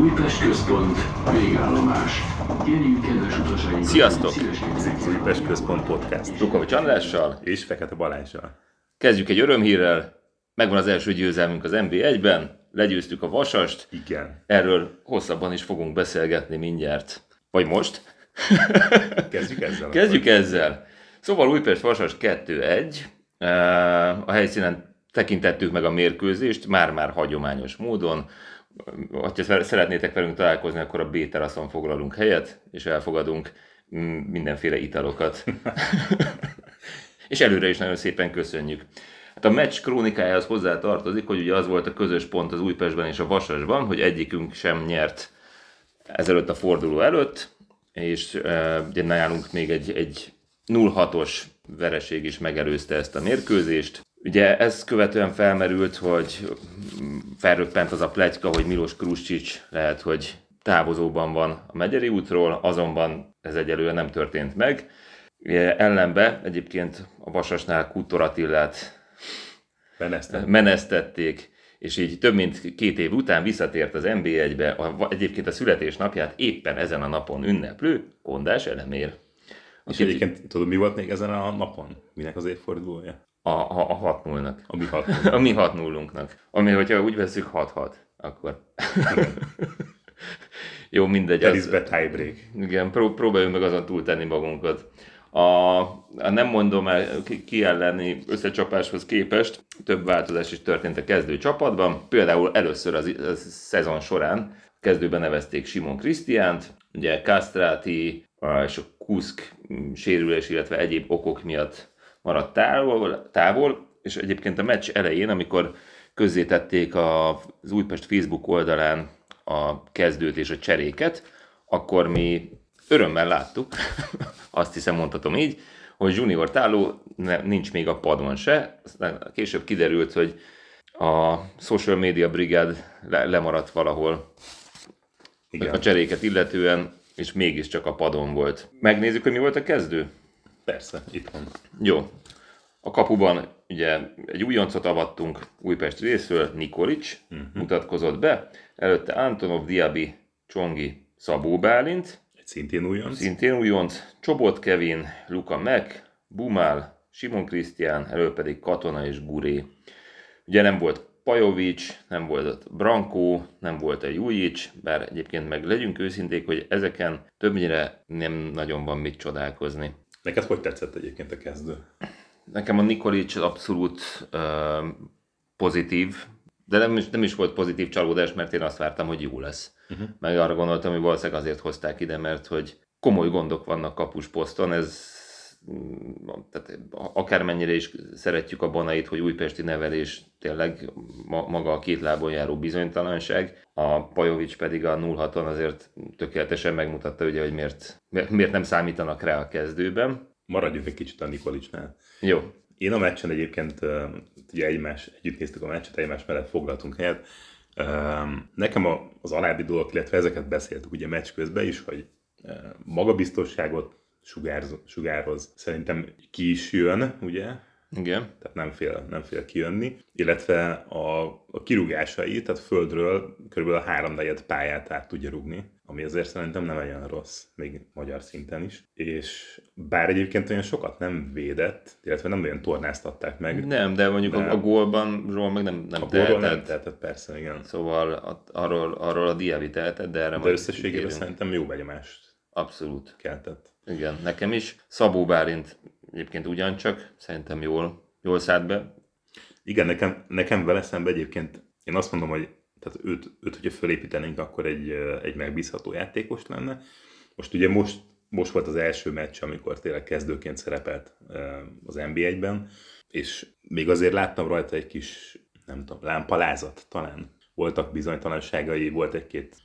Újpest központ, végállomás. Kérjük kedves utasainkat, Sziasztok! Ez itt az Újpest Központ Podcast. Lukovics Andrással. És Fekete Balázsral. Kezdjük egy örömhírrel. Megvan az első győzelmünk az NB1-ben. Legyőztük a Vasast. Igen. Erről hosszabban is fogunk beszélgetni mindjárt. Vagy most. Kezdjük ezzel. Kezdjük ezzel. Szóval Újpest Vasas 2-1. Eh, A helyszínen tekintettük meg a mérkőzést, már-már hagyományos módon. Ha szeretnétek velünk találkozni, akkor a B-teraszon foglalunk helyet, és elfogadunk mindenféle italokat. és előre is nagyon szépen köszönjük. Hát a meccs krónikájához hozzá tartozik, hogy ugye az volt a közös pont az Újpestben és a Vasasban, hogy egyikünk sem nyert ezelőtt a forduló előtt, és e, ugye nálunk még egy, egy 0-6-os vereség is megelőzte ezt a mérkőzést. Ugye ez követően felmerült, hogy felröppent az a pletyka, hogy Milos Kruscsics lehet, hogy távozóban van a Megyeri útról, azonban ez egyelőre nem történt meg. Ugye Ellenbe egyébként a Vasasnál Kutor Attillát Benesztem. menesztették, és így több mint két év után visszatért az NB1-be, a, egyébként a születésnapját éppen ezen a napon ünneplő Kondás elemér. És egyébként tudod, mi volt még ezen a napon? Minek az évfordulója? A, a, a 6 0 A mi hat. A mi 6 0 Ami, hogyha úgy veszük 6-6, akkor... Jó, mindegy. Telisbe tiebreak. Igen, pró- próbáljunk meg azon túltenni magunkat. A, a nem mondom el ki, ki elleni összecsapáshoz képest több változás is történt a kezdő csapatban. Például először az, az szezon során kezdőben nevezték Simon Krisztiánt, ugye Castrati és a Kusk sérülés, illetve egyéb okok miatt maradt távol, távol, és egyébként a meccs elején, amikor közzétették az Újpest Facebook oldalán a kezdőt és a cseréket, akkor mi örömmel láttuk, azt hiszem mondhatom így, hogy Junior Táló nincs még a padon se. Aztán később kiderült, hogy a social media brigád le, lemaradt valahol Igen. a cseréket illetően, és mégiscsak a padon volt. Megnézzük, hogy mi volt a kezdő? Persze, itt van. Jó. A kapuban ugye egy újoncot avattunk Újpest részről, Nikolic uh-huh. mutatkozott be, előtte Antonov, Diaby, Csongi, Szabó Bálint, Egy szintén újonc. szintén újonc, Csobot Kevin, Luka Mek, Bumál, Simon Krisztián, elő pedig Katona és Guré. Ugye nem volt Pajovics, nem volt ott Brankó, nem volt a Jujic, bár egyébként meg legyünk őszinték, hogy ezeken többnyire nem nagyon van mit csodálkozni. Neked hogy tetszett egyébként a kezdő? Nekem a Nikolic abszolút uh, pozitív, de nem is, nem is volt pozitív csalódás, mert én azt vártam, hogy jó lesz. Uh-huh. Meg arra gondoltam, hogy valószínűleg azért hozták ide, mert hogy komoly gondok vannak kapus poszton, ez tehát akármennyire is szeretjük a Banait, hogy újpesti nevelés tényleg ma, maga a két lábon járó bizonytalanság, a Pajovics pedig a 0-6-on azért tökéletesen megmutatta, ugye, hogy miért, miért nem számítanak rá a kezdőben. Maradjunk egy kicsit a Nikolicsnál. Jó, Én a meccsen egyébként, ugye egymás, együtt néztük a meccset, egymás mellett foglaltunk helyet. Nekem az alábbi dolgok, illetve ezeket beszéltük ugye meccs közben is, hogy magabiztosságot sugárz, sugároz. Szerintem ki is jön, ugye? igen. tehát nem fél, nem fél kijönni, illetve a, a kirúgásai, tehát földről kb. a háromnegyed pályát át tudja rugni, ami azért szerintem nem olyan rossz, még magyar szinten is. És bár egyébként olyan sokat nem védett, illetve nem olyan tornáztatták meg, Nem, de mondjuk Nem. a, a gólban ról meg nem, nem a gólról nem tehetett. tehetett, persze, igen. Szóval a, arról, arról a Diaby tehetett, de erre De összességében szerintem jó benyomást Abszolút. keltett. Igen, nekem is. Szabó Bálint egyébként ugyancsak, szerintem jól, jól szállt be. Igen, nekem, nekem vele szemben egyébként én azt mondom, hogy tehát őt, őt hogyha fölépítenénk, akkor egy, egy megbízható játékos lenne. Most ugye most, most volt az első meccs, amikor tényleg kezdőként szerepelt az NB1-ben, és még azért láttam rajta egy kis, nem tudom, lámpalázat talán. Voltak bizonytalanságai, volt egy-két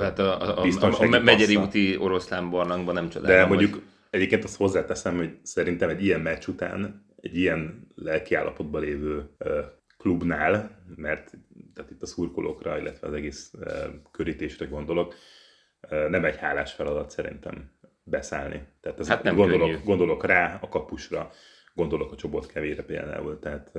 Hát a, a, a, a, a Megyeri úti oroszlán barlangban nem csodálom, De hogy- mondjuk egyébként azt hozzáteszem, hogy szerintem egy ilyen meccs után, egy ilyen lelkiállapotban lévő ö, klubnál, mert tehát itt a szurkolókra, illetve az egész körítésre gondolok, nem egy hálás feladat szerintem beszállni. Tehát ez Hát nem gondolok, könnyű. gondolok rá a kapusra, gondolok a csobot kevére például. Tehát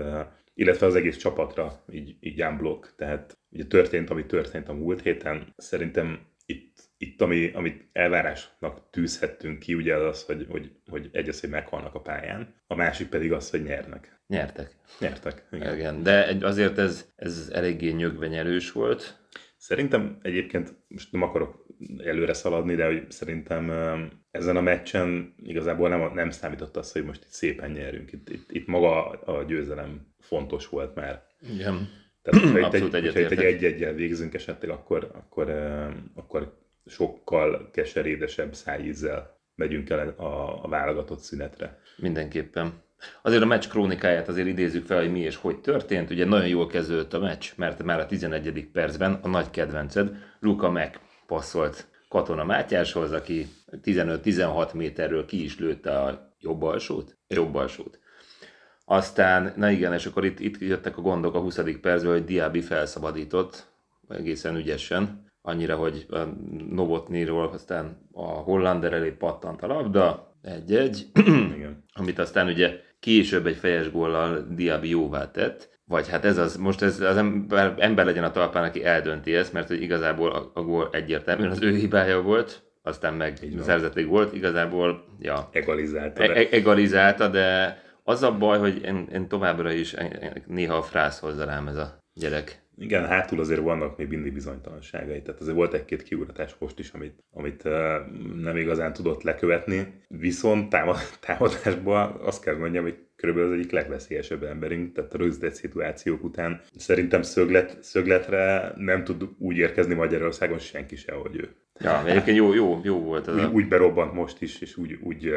illetve az egész csapatra, így, így unblock. Tehát ugye történt, ami történt a múlt héten. Szerintem itt, itt ami, amit elvárásnak tűzhettünk ki, ugye az, az hogy, hogy, hogy egy az, hogy meghalnak a pályán, a másik pedig az, hogy nyernek. Nyertek. Nyertek. Igen. Igen, de azért ez, ez eléggé nyögvenyelős volt. Szerintem egyébként, most nem akarok előre szaladni, de hogy szerintem ezen a meccsen igazából nem, nem számított az, hogy most itt szépen nyerünk. Itt, itt, itt maga a győzelem fontos volt már. Igen. Tehát, hogyha itt egy, hogyha itt egy egy-egyel végzünk esetleg, akkor, akkor, akkor sokkal keserédesebb szájízzel megyünk el a, a válogatott szünetre. Mindenképpen. Azért a meccs krónikáját azért idézzük fel, hogy mi és hogy történt. Ugye nagyon jól kezdődött a meccs, mert már a 11. percben a nagy kedvenced, Luka megpasszolt Katona Mátyáshoz, aki 15-16 méterről ki is lőtte a jobb alsót. Jobb alsót. Aztán, na igen, és akkor itt, itt jöttek a gondok a 20. percben, hogy Diaby felszabadított egészen ügyesen, annyira, hogy a Novotniról aztán a Hollander elé pattant a labda, egy-egy, amit aztán ugye később egy fejes góllal Diaby jóvá tett, vagy hát ez az, most ez az ember, ember legyen a talpán, aki eldönti ezt, mert hogy igazából a, a gól egyértelműen az ő hibája volt, aztán meg szerzették volt, igazából, ja, Egalizálta. e- De... e- egalizálta, de az a baj, hogy én, én továbbra is néha a frász hozza rám ez a gyerek. Igen, hátul azért vannak még mindig bizonytalanságai. Tehát azért volt egy-két kiugratás most is, amit, amit nem igazán tudott lekövetni. Viszont támad, támadásban azt kell mondjam, hogy körülbelül az egyik legveszélyesebb emberünk, tehát a rögzített szituációk után szerintem szöglet, szögletre nem tud úgy érkezni Magyarországon senki se, hogy ő. Ja, egyébként jó, jó, jó volt az Úgy, a... úgy berobbant most is, és úgy, úgy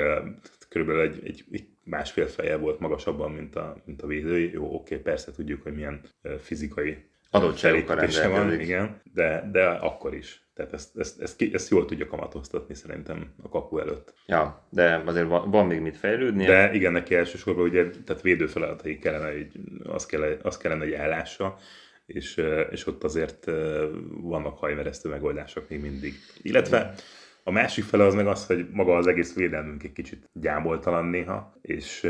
körülbelül egy, egy, egy másfél feje volt magasabban, mint a, mint a védői. Jó, oké, persze tudjuk, hogy milyen fizikai Adottságokkal felépítése van, rendelkezik. igen, de, de akkor is. Tehát ezt, ezt, ezt, ezt jól tudja kamatoztatni szerintem a kapu előtt. Ja, de azért van, van még mit fejlődnie. De igen, neki elsősorban ugye, tehát védő feladatai kellene, hogy az kellene, az kellene, hogy ellássa, és, és ott azért vannak hajmeresztő megoldások még mindig. Illetve a másik fele az meg az, hogy maga az egész védelmünk egy kicsit gyámoltalan néha, és,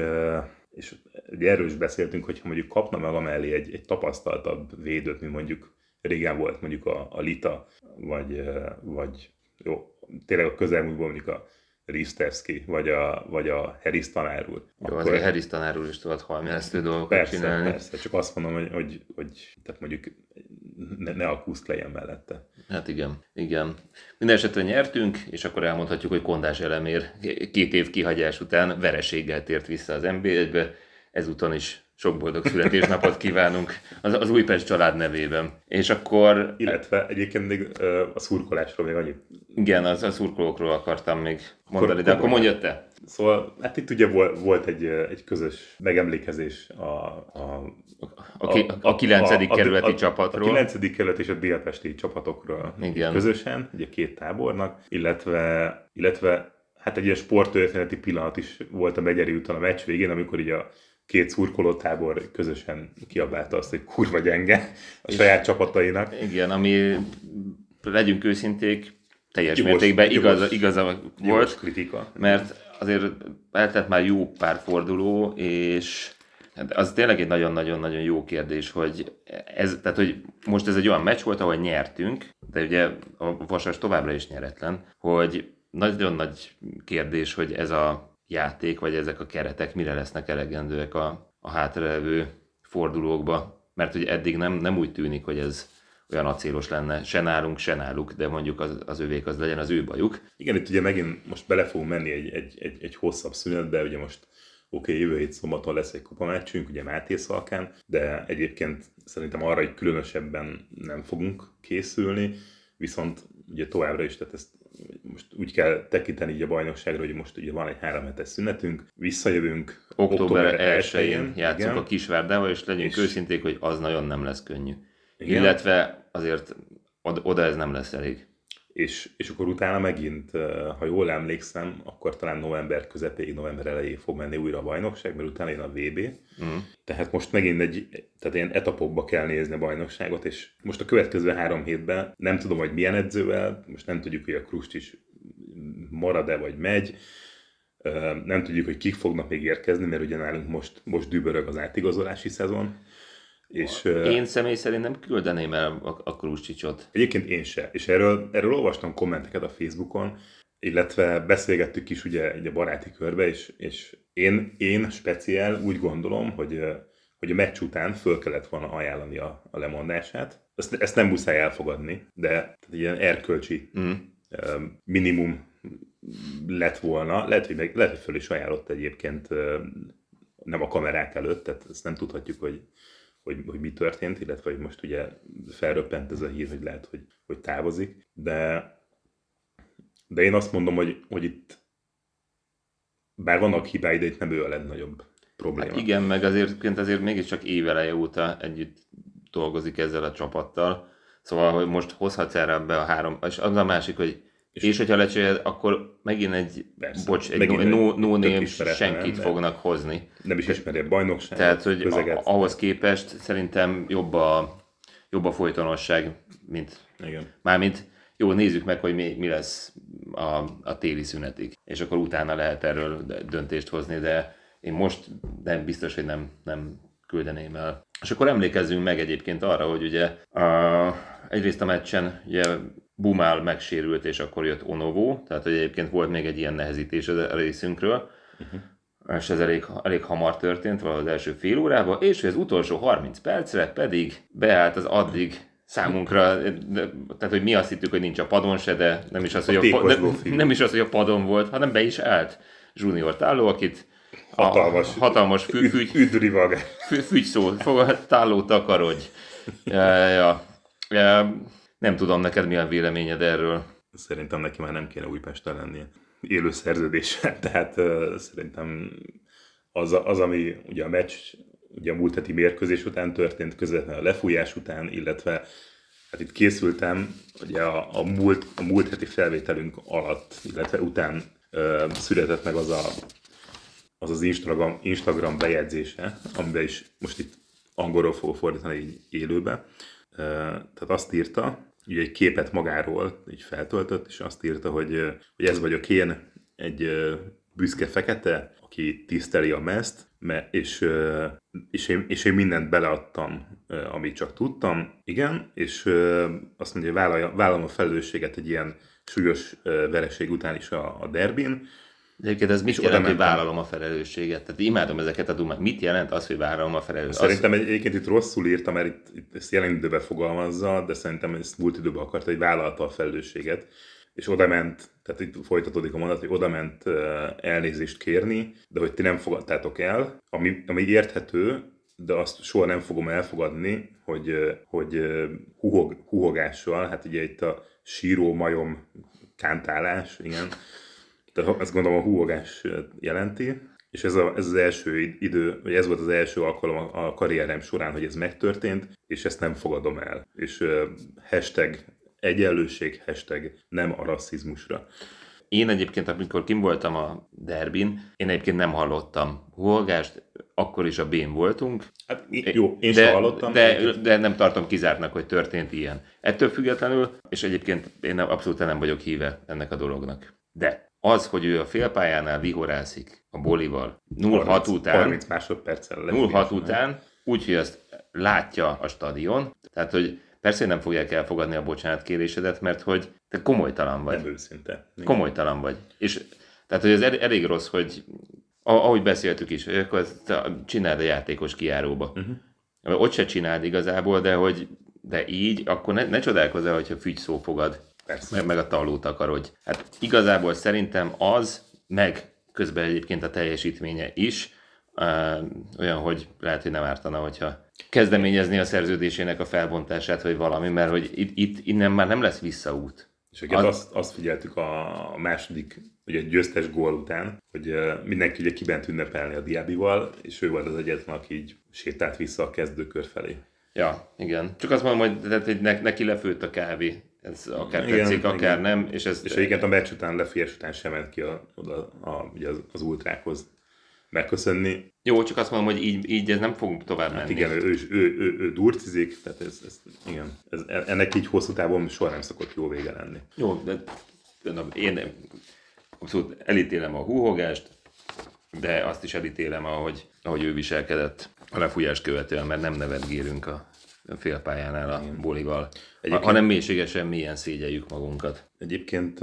és ugye erről is beszéltünk, hogyha mondjuk kapna maga mellé egy, egy tapasztaltabb védőt, mint mondjuk régen volt mondjuk a, a Lita, vagy, vagy jó, tényleg a közelmúltban mondjuk a Ristevski, vagy a, vagy a Harris tanár úr. Jó, azért Harris tanár úr is tudott halméresztő dolgokat persze, csinálni. persze, csak azt mondom, hogy, hogy, hogy tehát mondjuk ne, ne a kuszk legyen mellette. Hát igen, igen. Minden esetre nyertünk, és akkor elmondhatjuk, hogy Kondás elemér két év kihagyás után vereséggel tért vissza az NB1-be. Ezúton is sok boldog születésnapot kívánunk az, az Újpest család nevében. És akkor, Illetve egyébként még a szurkolásról még annyit. igen, az a szurkolókról akartam még mondani, de akkor mondja te. Szóval, hát itt ugye volt, volt egy, egy közös megemlékezés a, a A, ki, a 9. kerületi a, csapatról. A 9. kerület és a délpesti csapatokról Igen. közösen, ugye két tábornak, illetve, illetve hát egy ilyen sporttörténeti pillanat is volt a Megyeri úton a meccs végén, amikor így a két szurkolótábor közösen kiabálta azt, hogy kurva gyenge a saját csapatainak. Igen, ami legyünk őszinték, teljes Jogos- mértékben jogos- igaza, Jogos volt. kritika. mert azért eltelt már jó pár forduló, és hát az tényleg egy nagyon-nagyon-nagyon jó kérdés, hogy ez, tehát, hogy most ez egy olyan meccs volt, ahol nyertünk, de ugye a Vasas továbbra is nyeretlen, hogy nagyon nagy kérdés, hogy ez a játék, vagy ezek a keretek mire lesznek elegendőek a, a hátralevő fordulókba, mert ugye eddig nem, nem úgy tűnik, hogy ez olyan acélos lenne, se nálunk, se náluk, de mondjuk az, az övék az legyen az ő bajuk. Igen, itt ugye megint most bele fogunk menni egy, egy, egy, egy hosszabb szünetbe, ugye most oké, okay, jövő hét szombaton lesz egy kupameccsünk, ugye Máté Szalkán, de egyébként szerintem arra, hogy különösebben nem fogunk készülni, viszont ugye továbbra is, tehát ezt most úgy kell tekinteni így a bajnokságra, hogy most ugye van egy három hetes szünetünk, visszajövünk október 1-én játszunk igen. a Kisvárdával, és legyünk És- őszinték, hogy az nagyon nem lesz könnyű. Igen. Illetve azért oda, ez nem lesz elég. és, és akkor utána megint, ha jól emlékszem, akkor talán november közepéig, november elejéig fog menni újra a bajnokság, mert utána jön a VB. Mm. Tehát most megint egy, tehát ilyen etapokba kell nézni a bajnokságot, és most a következő három hétben nem tudom, hogy milyen edzővel, most nem tudjuk, hogy a Krust is marad-e vagy megy, nem tudjuk, hogy kik fognak még érkezni, mert ugye nálunk most, most dübörög az átigazolási szezon. És, Én személy szerint nem küldeném el a, a Kruscsicsot. Egyébként én se. És erről, erről olvastam kommenteket a Facebookon, illetve beszélgettük is ugye egy a baráti körbe, és, és én, én speciál úgy gondolom, hogy, hogy a meccs után föl kellett volna ajánlani a, a lemondását. Ezt, ezt nem muszáj elfogadni, de tehát ilyen erkölcsi mm. minimum lett volna. Lehet, hogy, meg, lehet, hogy föl is ajánlott egyébként nem a kamerák előtt, tehát ezt nem tudhatjuk, hogy, hogy, hogy mi történt, illetve hogy most ugye felröppent ez a hír, hogy lehet, hogy, hogy távozik, de, de én azt mondom, hogy, hogy itt bár vannak hibái, de itt nem ő a legnagyobb probléma. Hát igen, meg azért, azért mégiscsak éveleje óta együtt dolgozik ezzel a csapattal, szóval hogy most hozhatsz erre be a három, és az a másik, hogy és, és hogyha lecseréled, akkor megint egy, Persze, bocs, egy megint no, no name senkit ember. fognak hozni. Nem is ismeri a bajnokságot. Tehát, hogy a, ahhoz képest szerintem jobb a, jobb a folytonosság, mint Igen. mármint jó, nézzük meg, hogy mi, mi lesz a, a téli szünetig, és akkor utána lehet erről döntést hozni, de én most nem biztos, hogy nem, nem küldeném el. És akkor emlékezzünk meg egyébként arra, hogy ugye a, egyrészt a meccsen ugye Bumál megsérült, és akkor jött Onovo, tehát hogy egyébként volt még egy ilyen nehezítés a részünkről, uh-huh. és ez elég, elég hamar történt, valahogy az első fél órában, és hogy az utolsó 30 percre pedig beállt az addig számunkra, tehát hogy mi azt hittük, hogy nincs a padon se, de nem is az, hogy a, a, nem is az, hogy a padon volt, hanem be is állt Junior Táló, akit hatalmas, a, hatalmas fü, fü, üdrivag. Fü, fügy szó, fogad, Táló takarodj. Ja, ja, ja, nem tudom neked mi a véleményed erről. Szerintem neki már nem kéne Újpesten lennie élő szerződéssel, tehát uh, szerintem az, az, ami ugye a meccs, ugye a múlt heti mérkőzés után történt, közvetlenül a lefújás után, illetve hát itt készültem, ugye a, a, múlt, a múlt heti felvételünk alatt, illetve után uh, született meg az a, az, az Instagram, Instagram bejegyzése, amiben is most itt angolról fogok fordítani így élőbe. Tehát azt írta, ugye egy képet magáról így feltöltött, és azt írta, hogy, hogy ez vagyok én, egy büszke fekete, aki tiszteli a mezt, és, és, én, és én mindent beleadtam, amit csak tudtam, igen, és azt mondja, hogy vállalom a felelősséget egy ilyen súlyos vereség után is a, a derbin, de egyébként ez mit jelent, hogy vállalom a felelősséget? Tehát imádom ezeket a dumát. Mit jelent az, hogy vállalom a felelősséget? Szerintem az... egyébként itt rosszul írtam, mert itt, itt ezt jelen időben fogalmazza, de szerintem ezt múlt időben akarta, hogy vállalta a felelősséget. És oda ment, tehát itt folytatódik a mondat, hogy oda ment elnézést kérni, de hogy ti nem fogadtátok el, ami, ami érthető, de azt soha nem fogom elfogadni, hogy, hogy huhog, huhogással, hát ugye itt a síró majom kántálás, igen, tehát ezt gondolom a húogás jelenti, és ez, a, ez az első idő, vagy ez volt az első alkalom a, a karrierem során, hogy ez megtörtént, és ezt nem fogadom el. És uh, hashtag egyenlőség, hashtag nem a rasszizmusra. Én egyébként, amikor kim voltam a derbin, én egyébként nem hallottam húogást, akkor is a bén voltunk. Hát, jó, én de, sem hallottam. De, de nem tartom kizártnak, hogy történt ilyen. Ettől függetlenül, és egyébként én abszolút nem vagyok híve ennek a dolognak. De az, hogy ő a félpályánál vihorászik a bolival 0-6 után, 30 másodperccel 0-6 után, úgyhogy azt látja a stadion, tehát hogy persze nem fogják elfogadni a bocsánatkérésedet, mert hogy te komolytalan vagy. Nem őszinte. Igen. Komolytalan vagy. És tehát, hogy ez elég rossz, hogy ahogy beszéltük is, akkor csináld a játékos kiáróba. Uh-huh. Ott se csináld igazából, de hogy de így, akkor ne, ne csodálkozz el, hogyha fügy szó fogad Persze. Meg, meg a talót akarodj. Hát igazából szerintem az, meg közben egyébként a teljesítménye is, olyan, hogy lehet, hogy nem ártana, hogyha kezdeményezni a szerződésének a felbontását, vagy valami, mert hogy itt, itt innen már nem lesz visszaút. És az... azt, azt figyeltük a második, ugye győztes gól után, hogy mindenki ugye kibent ünnepelni a Diabival, és ő volt az egyetlen, aki így sétált vissza a kezdőkör felé. Ja, igen. Csak azt mondom, hogy, tehát, hogy neki lefőtt a kávé. Ez akár igen, tetszik, akár igen. nem. És, ez, és egyébként a meccs után, lefies után sem ment ki a, oda, a, ugye az, az ultrákhoz megköszönni. Jó, csak azt mondom, hogy így, így ez nem fog tovább hát menni. Igen, ő, ő, ő, ő, ő durcizik, tehát ez, ez, igen, ez, ennek így hosszú távon soha nem szokott jó vége lenni. Jó, de, de én abszolút elítélem a húhogást, de azt is elítélem, ahogy, ahogy ő viselkedett A lefújás követően, mert nem nevetgélünk a félpályánál a bolival, Egyébként- hanem mélységesen milyen szégyeljük magunkat. Egyébként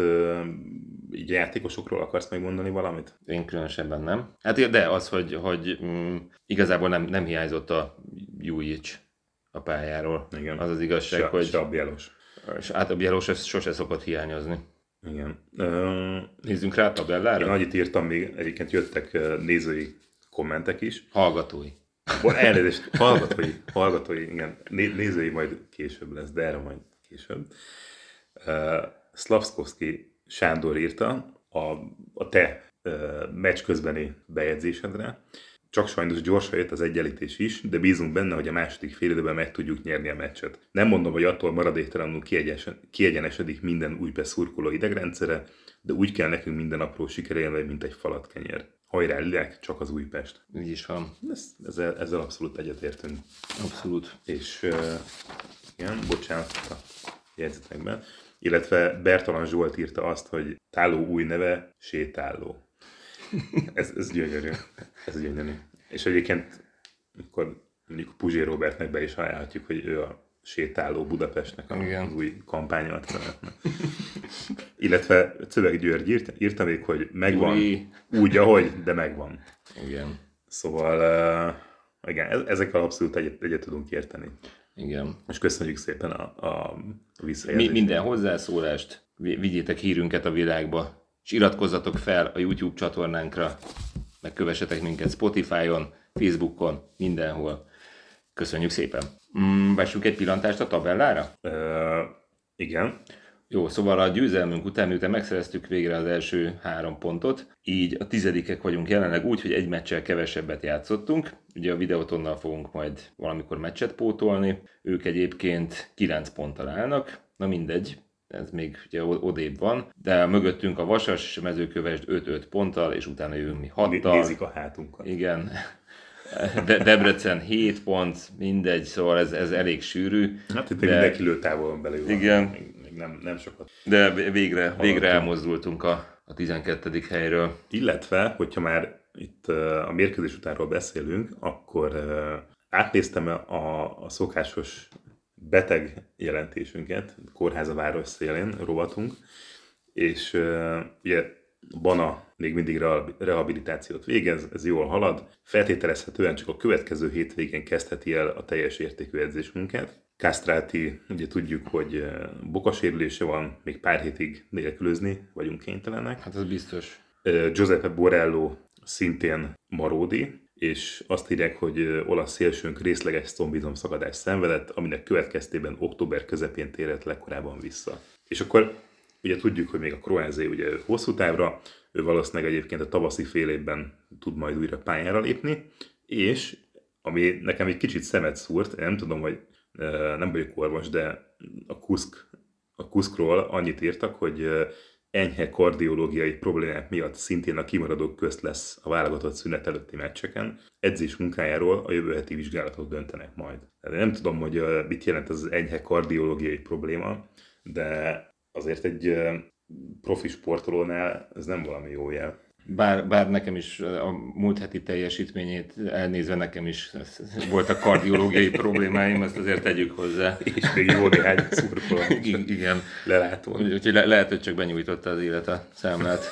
így játékosokról akarsz megmondani valamit? Én különösebben nem. Hát de az, hogy, hogy mm, igazából nem, nem hiányzott a Jujic a pályáról. Igen. Az az igazság, Se, hogy se a Bielos. és hát a Bielos sose szokott hiányozni. Igen. Nézzünk rá a én tabellára. annyit írtam még, egyébként jöttek nézői kommentek is. Hallgatói. Bo- Elnézést, hallgatói, hallgatói, igen, Né- nézői majd később lesz, de erre majd később. Uh, Slavskovski Sándor írta a, a te uh, meccs közbeni bejegyzésedre. Csak sajnos gyorsan jött az egyenlítés is, de bízunk benne, hogy a második fél időben meg tudjuk nyerni a meccset. Nem mondom, hogy attól maradéktalanul kiegyenes- kiegyenesedik minden új beszurkoló idegrendszere, de úgy kell nekünk minden apró sikerélmény, mint egy falatkenyer. Hajrá, Lilek, csak az Újpest. Így is van. Ez, ezzel, ezzel abszolút egyetértünk. Abszolút. És uh, igen, bocsánat a jegyzetekben. Illetve Bertalan Zsolt írta azt, hogy Táló új neve, sétáló. Ez, ez gyönyörű. Ez gyönyörű. És egyébként, akkor mondjuk Puzsé Robertnek be is ajánlhatjuk, hogy ő a sétáló Budapestnek a, Igen. új kampányat szeretne. Illetve Cöveg György írt, írta még, hogy megvan, Uri. úgy, ahogy, de megvan. Igen. Szóval, uh, igen, e- ezekkel abszolút egyet, egyet tudunk érteni. Igen. És köszönjük szépen a, a Mi, visszajelzést. minden hozzászólást, vi- vigyétek hírünket a világba, és iratkozzatok fel a YouTube csatornánkra, meg kövessetek minket Spotify-on, Facebookon, mindenhol. Köszönjük szépen. Mm, vessünk egy pillantást a tabellára? Uh, igen, Jó, szóval a győzelmünk után, miután megszereztük végre az első három pontot, így a tizedikek vagyunk jelenleg úgy, hogy egy meccsel kevesebbet játszottunk. Ugye a videótonnal fogunk majd valamikor meccset pótolni. Ők egyébként 9 ponttal állnak, na mindegy, ez még ugye odébb van, de mögöttünk a Vasas és a mezőkövesd 5-5 ponttal, és utána jövünk mi Né- 6 nézik a hátunkat. Igen. De Debrecen 7 pont, mindegy, szóval ez, ez elég sűrű. Hát itt de- de... mindenki lő távolon belül. Igen. Még, még nem, nem sokat. De végre, végre elmozdultunk a, a 12. helyről. Illetve, hogyha már itt a mérkőzés utánról beszélünk, akkor átnéztem a, a szokásos beteg jelentésünket, Kórháza város szélén rovatunk, és ugye Bana még mindig reha- rehabilitációt végez, ez jól halad. Feltételezhetően csak a következő hétvégén kezdheti el a teljes értékű edzésmunkát. Kastráti, ugye tudjuk, hogy uh, bokasérülése van, még pár hétig nélkülözni vagyunk kénytelenek. Hát ez biztos. Ö, Giuseppe Borello szintén maródi, és azt írják, hogy ö, olasz szélsőnk részleges combizom szakadás szenvedett, aminek következtében október közepén térett legkorábban vissza. És akkor ugye tudjuk, hogy még a Kroázé ugye hosszú távra, ő valószínűleg egyébként a tavaszi fél évben tud majd újra pályára lépni, és ami nekem egy kicsit szemet szúrt, nem tudom, hogy nem vagyok orvos, de a Kuszk, a Kuszkról annyit írtak, hogy enyhe kardiológiai problémák miatt szintén a kimaradók közt lesz a válogatott szünet előtti meccseken. Edzés munkájáról a jövő heti vizsgálatok döntenek majd. Nem tudom, hogy mit jelent ez az enyhe kardiológiai probléma, de azért egy profi sportolónál ez nem valami jó jel. Bár, bár nekem is a múlt heti teljesítményét elnézve nekem is voltak kardiológiai problémáim, ezt azért tegyük hozzá. És még jó néhány szurkoló I- Igen. lelátón. Úgyhogy le- lehet, hogy csak benyújtotta az élet a számlát.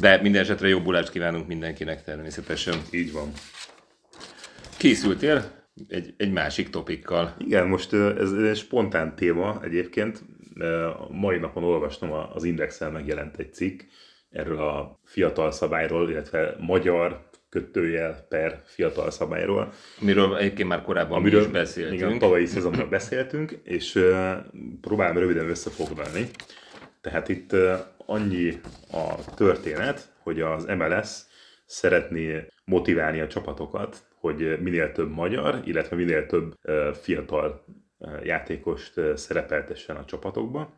De minden esetre jobbulást kívánunk mindenkinek természetesen. Így van. Készültél egy, egy másik topikkal. Igen, most ez egy spontán téma egyébként. Mai napon olvastam az Indexel megjelent egy cikk erről a fiatal szabályról, illetve magyar kötőjel per fiatal szabályról. Amiről egyébként már korábban Amiről, mi is beszéltünk. Igen, tavalyi szezonban beszéltünk, és ö, próbálom röviden összefoglalni. Tehát itt annyi a történet, hogy az MLS szeretné motiválni a csapatokat, hogy minél több magyar, illetve minél több fiatal játékost szerepeltessen a csapatokba.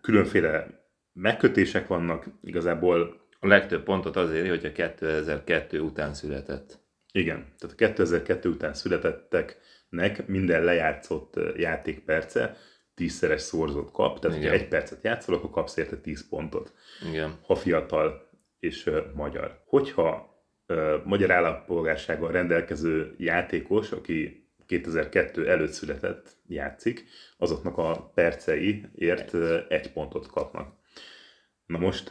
Különféle megkötések vannak, igazából A legtöbb pontot azért, hogy a 2002 után született. Igen, tehát a 2002 után születetteknek minden lejátszott játékperce tízszeres szorzót kap, tehát Igen. ha egy percet játszol, akkor kapsz érte 10 pontot, Igen. ha fiatal és ö, magyar. Hogyha ö, magyar állampolgársággal rendelkező játékos, aki 2002 előtt született, játszik, azoknak a perceiért egy pontot kapnak. Na most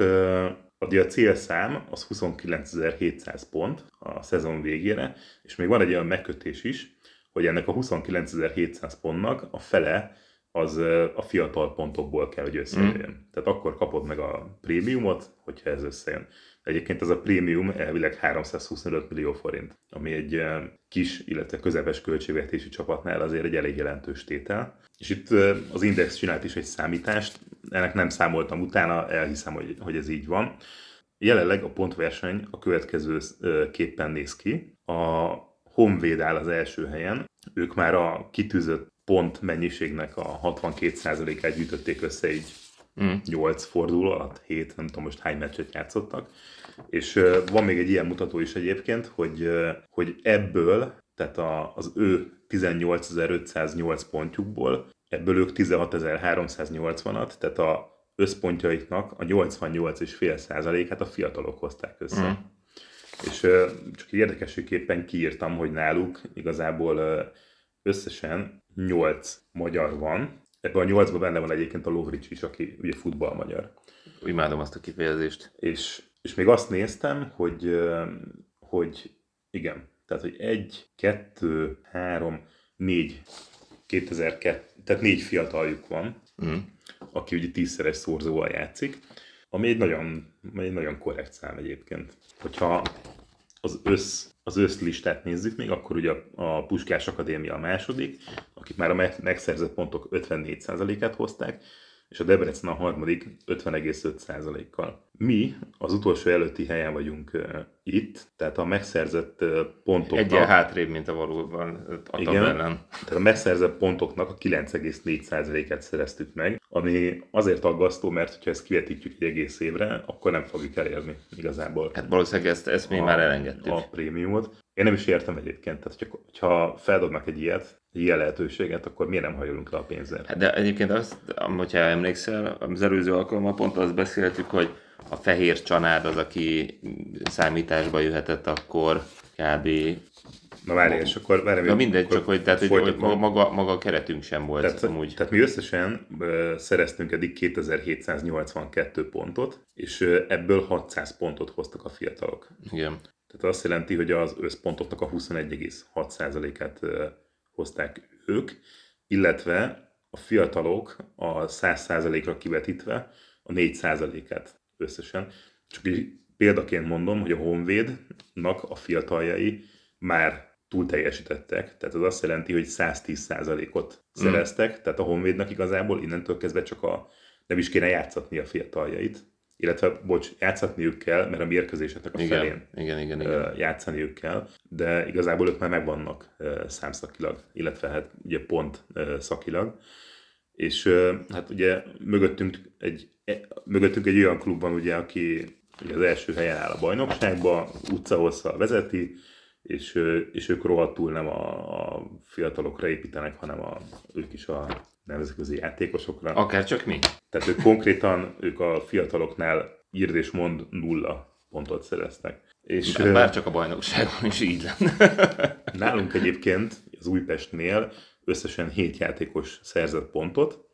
a célszám az 29.700 pont a szezon végére, és még van egy olyan megkötés is, hogy ennek a 29.700 pontnak a fele az a fiatal pontokból kell, hogy összejöjjön. Mm. Tehát akkor kapod meg a prémiumot, hogyha ez összejön. Egyébként ez a prémium elvileg 325 millió forint, ami egy ö, kis, illetve közepes költségvetési csapatnál azért egy elég jelentős tétel. És itt ö, az Index csinált is egy számítást, ennek nem számoltam utána, elhiszem, hogy, hogy ez így van. Jelenleg a pontverseny a következő ö, képpen néz ki. A Honvéd áll az első helyen, ők már a kitűzött pont mennyiségnek a 62%-át gyűjtötték össze így Mm. 8 forduló alatt, 7, nem tudom most hány meccset játszottak. És van még egy ilyen mutató is egyébként, hogy, hogy ebből, tehát a, az ő 18.508 pontjukból, ebből ők 16.380-at, tehát a összpontjaiknak a 88,5%-át a fiatalok hozták össze. Mm. És ö, csak érdekességképpen kiírtam, hogy náluk igazából összesen 8 magyar van. Ebben a 8-ban benne van egyébként a Lovrics is, aki ugye futball magyar. Imádom azt a kifejezést. És, és még azt néztem, hogy, hogy igen, tehát hogy egy, kettő, három, négy, 2002, tehát négy fiataljuk van, Mm. aki ugye tízszeres szorzóval játszik, ami egy nagyon, egy nagyon korrekt szám egyébként. Hogyha az össz, az összlistát nézzük még, akkor ugye a, a Puskás Akadémia a második, akik már a meg- megszerzett pontok 54%-át hozták, és a Debrecen a harmadik 50,5%-kal. Mi az utolsó előtti helyen vagyunk uh, itt, tehát a megszerzett uh, pontoknak... Egyen hátrébb, mint a valóban a Igen. tabellen. Tehát a megszerzett pontoknak a 9,4%-át szereztük meg, ami azért aggasztó, mert ha ezt kivetítjük egy egész évre, akkor nem fogjuk elérni igazából Hát valószínűleg ezt, ezt mi a- már elengedtük. a prémiumot. Én nem is értem egyébként, tehát hogyha, feldobnak egy ilyet, ilyen lehetőséget, akkor miért nem hajolunk le a pénzért? Hát De egyébként azt, hogyha emlékszel, az előző alkalommal pont azt beszéltük, hogy a fehér csanád az, aki számításba jöhetett akkor kb. Na várj, és akkor várj, Na mindegy, akkor csak hogy, tehát, hogy, maga, maga a keretünk sem volt Tehát, amúgy. tehát mi összesen ö, szereztünk eddig 2782 pontot, és ö, ebből 600 pontot hoztak a fiatalok. Igen. Tehát azt jelenti, hogy az összpontoknak a 21,6%-át ö, hozták ők, illetve a fiatalok a 100%-ra kivetítve a 4%-át összesen. Csak így példaként mondom, hogy a Honvédnak a fiataljai már túl teljesítettek, tehát az azt jelenti, hogy 110%-ot szereztek, tehát a Honvédnak igazából innentől kezdve csak a nem is kéne játszatni a fiataljait, illetve, bocs, játszatniuk kell, mert a mérkőzéseknek a felén Igen, igen, igen, igen. ö, játszaniuk kell, de igazából ők már megvannak számszakilag, illetve hát ugye pont szakilag. És hát ugye mögöttünk egy, e, mögöttünk egy olyan klubban, ugye, aki ugye az első helyen áll a bajnokságban, utcahosszal vezeti, és, és ők rohadtul nem a, a fiatalokra építenek, hanem a, ők is a nemzetközi játékosokra. Akár csak mi. Tehát ők konkrétan, ők a fiataloknál írd és mond nulla pontot szereztek. És ö, bár csak a bajnokságon is így lenne. nálunk egyébként az Újpestnél összesen 7 játékos szerzett pontot.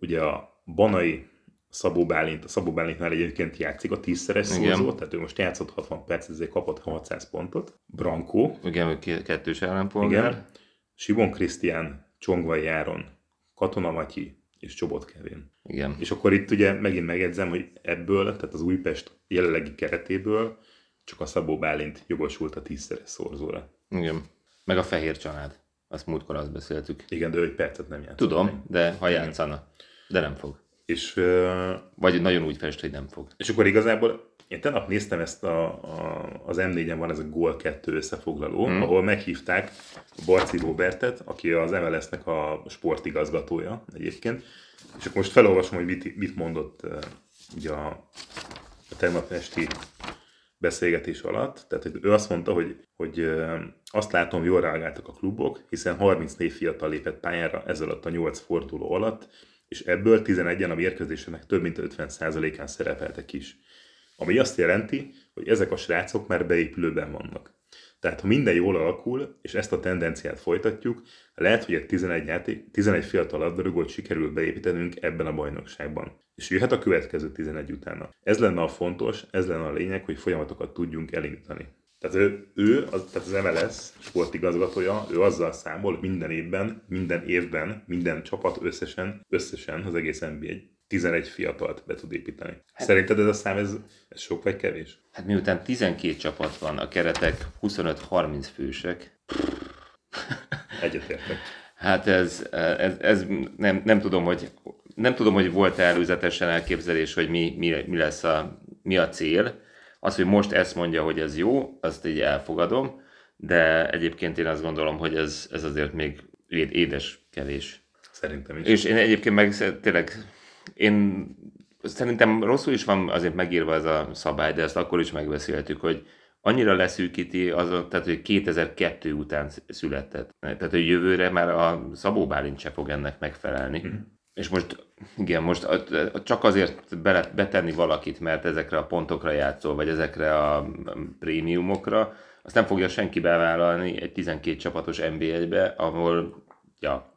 Ugye a Banai Szabó Bálint, a Szabó Bálintnál egyébként játszik a tízszeres szózó, tehát ő most játszott 60 perc, ezért kapott 600 pontot. Brankó, Igen, ő ke- kettős ellenpolgár. igen. Simon Krisztián, Csongvai Járon, Katona Matyi és Csobot Kevin. Igen. És akkor itt ugye megint megjegyzem, hogy ebből, tehát az Újpest jelenlegi keretéből csak a Szabó Bálint jogosult a tízszeres szorzóra. Igen. Meg a fehér család. Azt múltkor azt beszéltük. Igen, de ő egy percet nem játszott. Tudom, még. de ha játszana. De nem fog. És, ö, Vagy nagyon úgy fest, hogy nem fog. és akkor igazából én tegnap néztem ezt a, a, az M4-en van ez a Gól 2 összefoglaló, Hmm. ahol meghívták Barci Robertet, aki az MLS-nek a sportigazgatója egyébként, és akkor most felolvasom, hogy mit, mit mondott uh, ugye a, a tegnap esti beszélgetés alatt. Tehát hogy ő azt mondta, hogy, hogy ö, azt látom, jól reagáltak a klubok, hiszen 34 fiatal lépett pályára ez alatt a 8 forduló alatt, és ebből 11-en a mérkőzésenek több mint 50%-án szerepeltek is. Ami azt jelenti, hogy ezek a srácok már beépülőben vannak. Tehát ha minden jól alakul, és ezt a tendenciát folytatjuk, lehet, hogy egy 11, játék, 11 fiatal labdarúgót sikerül beépítenünk ebben a bajnokságban. És jöhet a következő 11 utána. Ez lenne a fontos, ez lenne a lényeg, hogy folyamatokat tudjunk elindítani. Tehát ő, ő az, tehát az MLS sportigazgatója, ő azzal számol minden évben, minden évben, minden csapat összesen, összesen az egész NBA 11 fiatalt be tud építeni. Hát, Szerinted ez a szám, ez, ez sok vagy kevés? Hát miután 12 csapat van, a keretek 25-30 fősek. Egyetértek. Hát ez, ez, ez nem, nem, tudom, hogy, nem tudom, hogy volt előzetesen elképzelés, hogy mi, mi, mi lesz a, mi a cél. Az, hogy most ezt mondja, hogy ez jó, azt így elfogadom, de egyébként én azt gondolom, hogy ez, ez azért még édes kevés. Szerintem is. És én egyébként meg tényleg én szerintem rosszul is van azért megírva ez a szabály, de ezt akkor is megbeszéltük, hogy annyira leszűkíti, az, tehát hogy 2002 után született. Tehát, hogy jövőre már a Szabó Bálint se fog ennek megfelelni. Mm. És most, igen, most csak azért bele, betenni valakit, mert ezekre a pontokra játszol, vagy ezekre a prémiumokra, azt nem fogja senki bevállalni egy 12 csapatos NB1-be, ahol ja,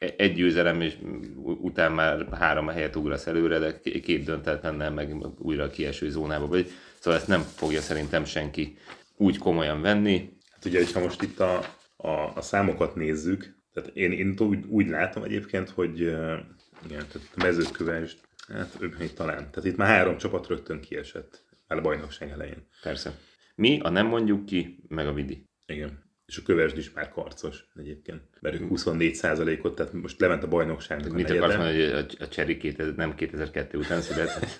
egy győzelem, és után már három helyet ugrasz előre, de két döntetlennel meg újra a kieső zónába vagy. Szóval ezt nem fogja szerintem senki úgy komolyan venni. Hát ugye, hogyha most itt a, a, a számokat nézzük, tehát én, én úgy, úgy látom egyébként, hogy igen, tehát a mezőkövest, hát ők még talán. Tehát itt már három csapat rögtön kiesett, már a bajnokság elején. Persze. Mi, a nem mondjuk ki, meg a vidi. Igen és a kövesd is már karcos egyébként, mert ők 24 ot tehát most lement a bajnokságnak Mit akarsz mondani, hogy a, a Cseri két, nem 2002 után született?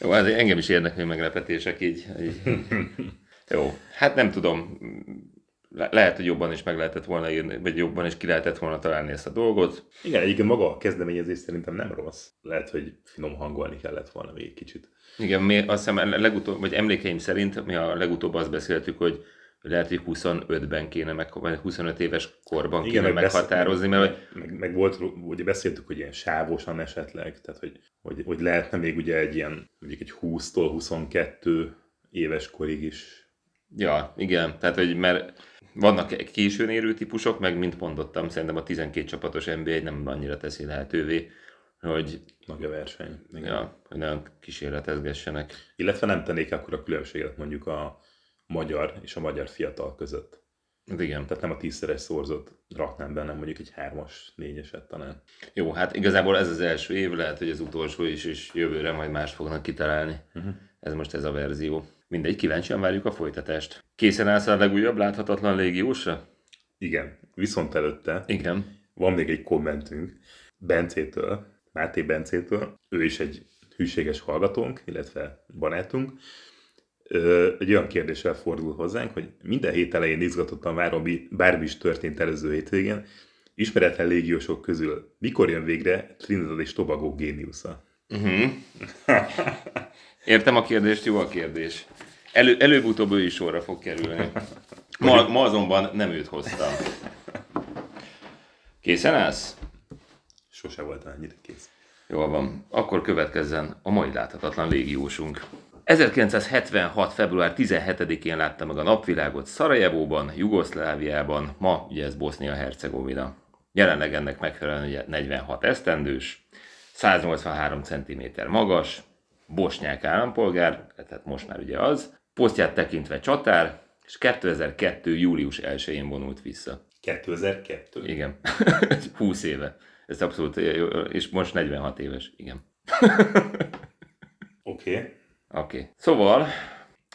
Jó, hát engem is érnek meglepetések így. így. Jó, hát nem tudom, Le- lehet, hogy jobban is meg lehetett volna írni, vagy jobban is ki lehetett volna találni ezt a dolgot. Igen, egyébként maga a kezdeményezés szerintem nem rossz. Lehet, hogy finom hangolni kellett volna még kicsit. Igen, mi azt hiszem legutóbb, vagy emlékeim szerint mi a legutóbb azt beszéltük, hogy lehet, hogy 25-ben kéne, meg, vagy 25 éves korban Igen, kéne meg meghatározni, mert... Meg, meg, volt, ugye beszéltük, hogy ilyen sávosan esetleg, tehát hogy, hogy, hogy lehetne még ugye egy ilyen, mondjuk egy 20-tól 22 éves korig is. Ja, igen, tehát hogy mert vannak későn érő típusok, meg mint mondottam, szerintem a 12 csapatos NBA nem annyira teszi lehetővé, hogy nagy a verseny. Igen. Ja, hogy nagyon kísérletezgessenek. Illetve nem tennék akkor a különbséget mondjuk a magyar és a magyar fiatal között. Hát igen. Tehát nem a tízszeres szorzót raknám benne, mondjuk egy hármas, négyeset talán. Jó, hát igazából ez az első év, lehet, hogy az utolsó is, és jövőre majd más fognak kitalálni. Uh-huh. Ez most ez a verzió. Mindegy, kíváncsian várjuk a folytatást. Készen állsz a legújabb láthatatlan légiósra? Igen, viszont előtte Igen. van még egy kommentünk Bencétől, Máté Bencétől, ő is egy hűséges hallgatónk, illetve barátunk, egy olyan kérdéssel fordul hozzánk, hogy minden hét elején izgatottan várom, bármi is történt előző hétvégén, ismeretlen légiósok közül mikor jön végre Trinidad és Tobago géniusza? Uh-huh. Értem a kérdést, jó a kérdés. Elő, előbb-utóbb ő is sorra fog kerülni. Ma, ma azonban nem őt hoztam. Készen állsz? Sose volt ennyire kész. Jól van. Akkor következzen a mai láthatatlan légiósunk. 1976. február 17-én látta meg a napvilágot Szarajevóban, Jugoszláviában, ma ugye ez Bosznia-Hercegovina. Jelenleg ennek megfelelően ugye 46 esztendős, 183 cm magas, bosnyák állampolgár, tehát most már ugye az, posztját tekintve csatár, és 2002. július 1-én vonult vissza. 2002? Igen, 20 éve. Ez abszolút, és most 46 éves, igen. Oké. Okay. Oké. Okay. Szóval...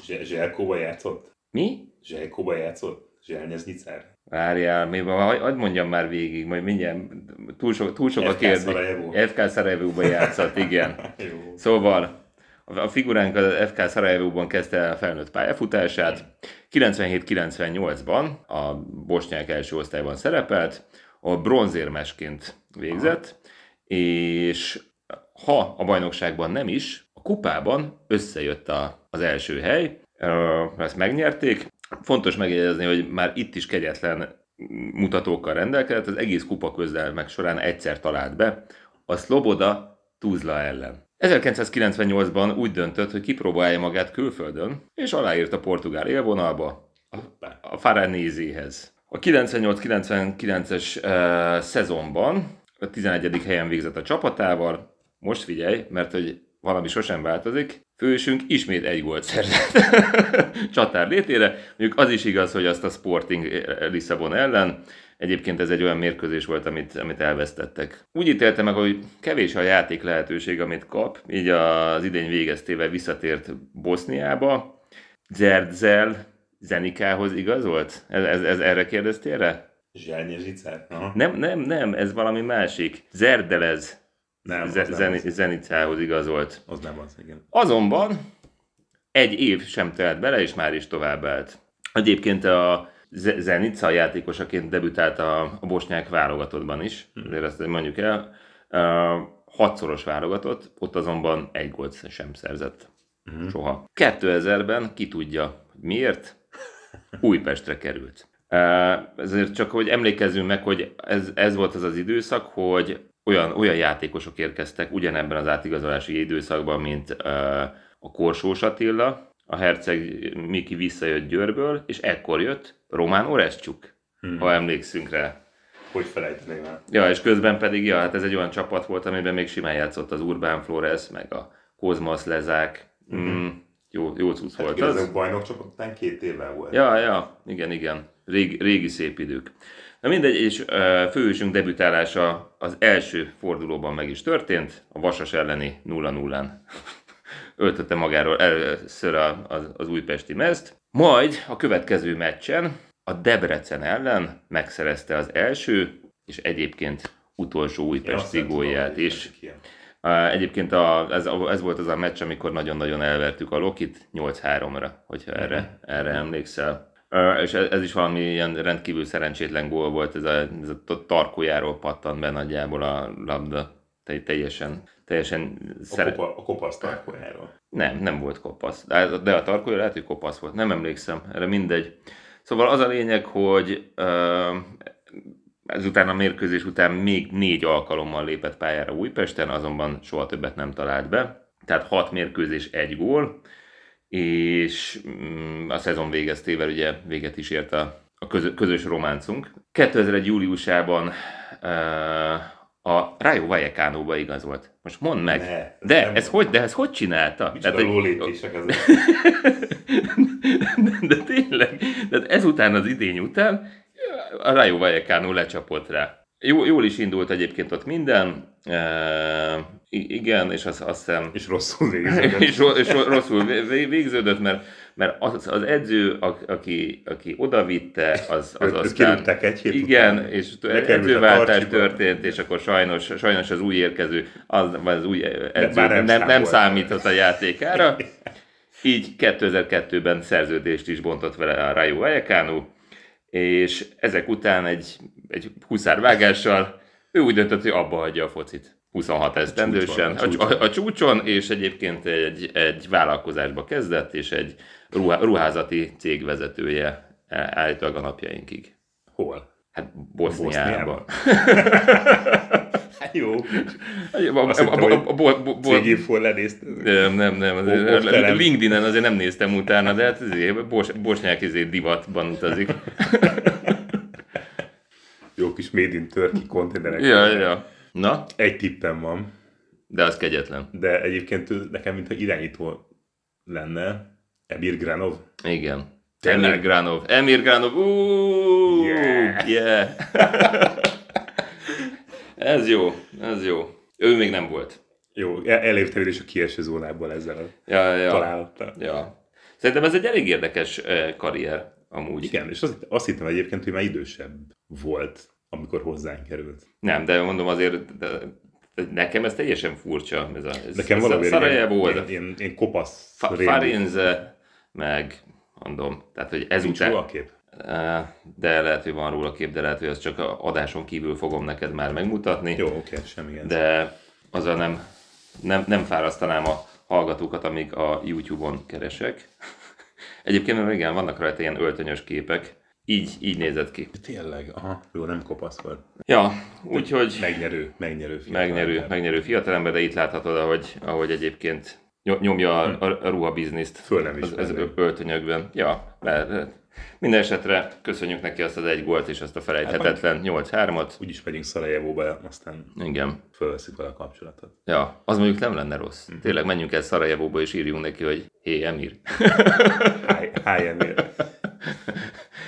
Zselkóba játszott? Mi? Zselkóba játszott? Zselnyeznyicár? Várjál, mi van, hagyd mondjam már végig, majd mindjárt túl sok, túl sok a kérdés. FK Szarajevóba játszott, igen. szóval a figuránk az FK Szarajevóban kezdte el a felnőtt pályafutását. 97-98-ban a bosnyák első osztályban szerepelt, a bronzérmesként végzett, és ha a bajnokságban nem is, a kupában összejött a, az első hely, ezt megnyerték. Fontos megjegyezni, hogy már itt is kegyetlen mutatókkal rendelkezett, az egész kupa meg során egyszer talált be. A Sloboda Tuzla ellen. 1998-ban úgy döntött, hogy kipróbálja magát külföldön, és aláírt a portugál élvonalba, a Faranézéhez. A 98-99-es uh, szezonban a 11. helyen végzett a csapatával. Most figyelj, mert hogy valami sosem változik. Fősünk ismét egy gólt szerzett csatár létére. Mondjuk az is igaz, hogy azt a Sporting Lisszabon ellen. Egyébként ez egy olyan mérkőzés volt, amit, amit elvesztettek. Úgy ítélte meg, hogy kevés a játék lehetőség, amit kap, így az idény végeztével visszatért Boszniába. Zerdzel Zenikához igazolt? Ez, ez, ez erre kérdeztél rá? Zsányi Zsicár? Aha. Nem, nem, nem, ez valami másik. Zerdelez Nem, Ze- nem Zeni-. Zenicához igazolt. Az nem az, igen. Azonban egy év sem telt bele, és már is tovább állt. Egyébként a Zenica játékosaként debütált a, a bosnyák válogatottban is, azért ezt mondjuk el. Uh, hatszoros válogatott, ott azonban egy gólt sem szerzett. Soha. 2000-ben ki tudja, hogy miért? Újpestre került. Uh, Ezért csak, hogy emlékezzünk meg, hogy ez, ez volt az az időszak, hogy olyan, olyan játékosok érkeztek ugyanebben az átigazolási időszakban, mint uh, a Korsós Attila, a herceg Miki visszajött Győrből, és ekkor jött Román Orescsuk, hmm. ha emlékszünk rá. Hogy felejteném el? Ja, és közben pedig, ja, hát ez egy olyan csapat volt, amiben még simán játszott az Urbán Flores, meg a Kozmas Lezák. Mm, jó, jó cucc volt Hát az. igazán bajnok csapat után két évvel volt. Ja, ja, igen, igen. Régi, régi szép idők. Na mindegy, és uh, főhősünk debütálása az első fordulóban meg is történt, a Vasas elleni 0-0-án. Öltötte magáról először az, az újpesti mezt, majd a következő meccsen a Debrecen ellen megszerezte az első, és egyébként utolsó újpesti gólját is. Egyébként a, ez, ez volt az a meccs, amikor nagyon-nagyon elvertük a Lokit 8-3-ra, hogyha erre, erre emlékszel. Uh, és ez, ez is valami ilyen rendkívül szerencsétlen gól volt, ez a, ez a tarkójáról pattant be nagyjából a labda. Te, teljesen, teljesen A, szere... kopa, a kopasz tarkójáról. Nem, nem volt kopasz. De, de a tarkója lehet, hogy kopasz volt. Nem emlékszem, erre mindegy. Szóval az a lényeg, hogy ezután a mérkőzés után még négy alkalommal lépett pályára Újpesten, azonban soha többet nem talált be. Tehát hat mérkőzés, egy gól, és mm, a szezon végeztével ugye véget is ért a, a közö, közös románcunk. 2001. júliusában a Rayo Vallecano-ba igazolt. Most mondd meg. Ne, ez de, ez volt. hogy, de ez hogy csinálta? Micsoda hogy- lólépések ezek. de tényleg, de ezután az idény után a Rayo Vallecano lecsapott rá. Jó, jól is indult egyébként ott minden, e, igen, és azt, azt hiszem, És rosszul végződött. és, ro- és ro- rosszul vé- vé- végződött, mert, mert az, az edző, a- aki, aki odavitte, az, az aztán... egy hét Igen, után. és edzőváltás történt, és akkor sajnos, sajnos az új érkező, az, az új edző nem, nem nem, nem számított a játékára. Így 2002-ben szerződést is bontott vele a Rayo Vallecano, és ezek után egy, egy huszárvágással ő úgy döntött, hogy abba hagyja a focit. 26 esztendősen, a, csúcson, a, a a, a csúcson, és egyébként egy, egy vállalkozásba kezdett, és egy ruhá, ruházati cég vezetője állítólag a napjainkig. Hol? Hát Boszniában. Hát jó. A, a, a, a, nem, nem, nem. azért-. LinkedIn-en azért nem néztem utána, de hát azért bos, bosnyák izé divatban utazik. Jó kis Made in Turkey konténerek. ja, ja. Na, Egy tippem van, de az kegyetlen. de egyébként nekem mintha irányító lenne. Emir Granov. Igen. Tényleg? Emir Granov. Emir Granov. Uuuuh, Yeah. yeah. ez jó, ez jó. Ő még nem volt. Jó, el- elérte is a kieső zónából ezzel a Ja, ja. találattal. ja. Szerintem ez egy elég érdekes karrier amúgy. Igen, és azt, azt hittem egyébként, hogy már idősebb volt, amikor hozzánk került. Nem, de mondom azért, de, nekem ez teljesen furcsa. Ez a, ez, Nekem ez valamiért Szarajevó, ez ilyen, ilyen, ilyen kopasz a rémlik. Farinze, meg mondom, tehát hogy Nincs ezután... a kép. De lehet, hogy van róla kép, de lehet, hogy azt csak adáson kívül fogom neked már megmutatni. Jó, oké, semmi gond. De azzal nem, nem, nem fárasztanám a hallgatókat, amíg a YouTube-on keresek. Egyébként mert igen, vannak rajta ilyen öltönyös képek. így, így nézett ki. Tényleg, aha, jó, nem kopasz volt. Ja, úgyhogy Megnyerő, megnyerő. fiatal megnyerő, megnyerő fiatalember, de itt láthatod, ahogy, ahogy egyébként nyomja a, a, a ruhabizniszt Föl nem az ismernék. öltönyökben. Ja, de. minden esetre köszönjük neki azt az egy gólt és azt a felejthetetlen 8-3-at. Úgyis megyünk Szarajevóba, aztán Igen. fölveszik vele a kapcsolatot. Ja, az mondjuk nem lenne rossz. Mhm. Tényleg menjünk el Szarajevóba és írjunk neki, hogy hé, Emir. Háj, háj Emil.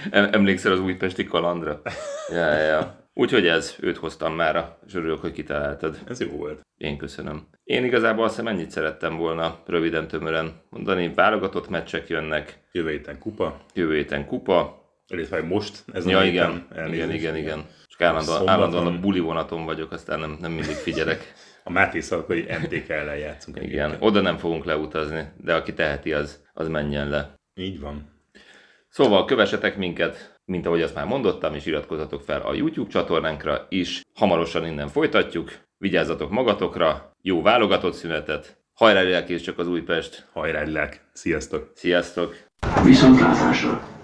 Em- Emlékszel az újpesti kalandra? Ja, ja. Úgyhogy ez, őt hoztam mára, és örülök, hogy kitaláltad. Ez jó volt. Én köszönöm. Én igazából azt hiszem ennyit szerettem volna röviden, tömören mondani. Válogatott meccsek jönnek, Jövő héten kupa, jövő héten kupa. illetve most ez Ja, igen, igen, elnézést. igen, igen. Csak állandóan, állandóan a buli vonaton vagyok, aztán nem, nem mindig figyelek. A Máté Szalkai MTK ellen játszunk. Igen, egyébként. oda nem fogunk leutazni, de aki teheti, az, az menjen le. Így van. Szóval kövessetek minket, mint ahogy azt már mondottam, és iratkozzatok fel a YouTube csatornánkra is. Hamarosan innen folytatjuk. Vigyázzatok magatokra, jó válogatott szünetet. Hajrá lelkész csak az Újpest. Hajrá, lelk. Sziasztok! Sziasztok! Viszontlátásra!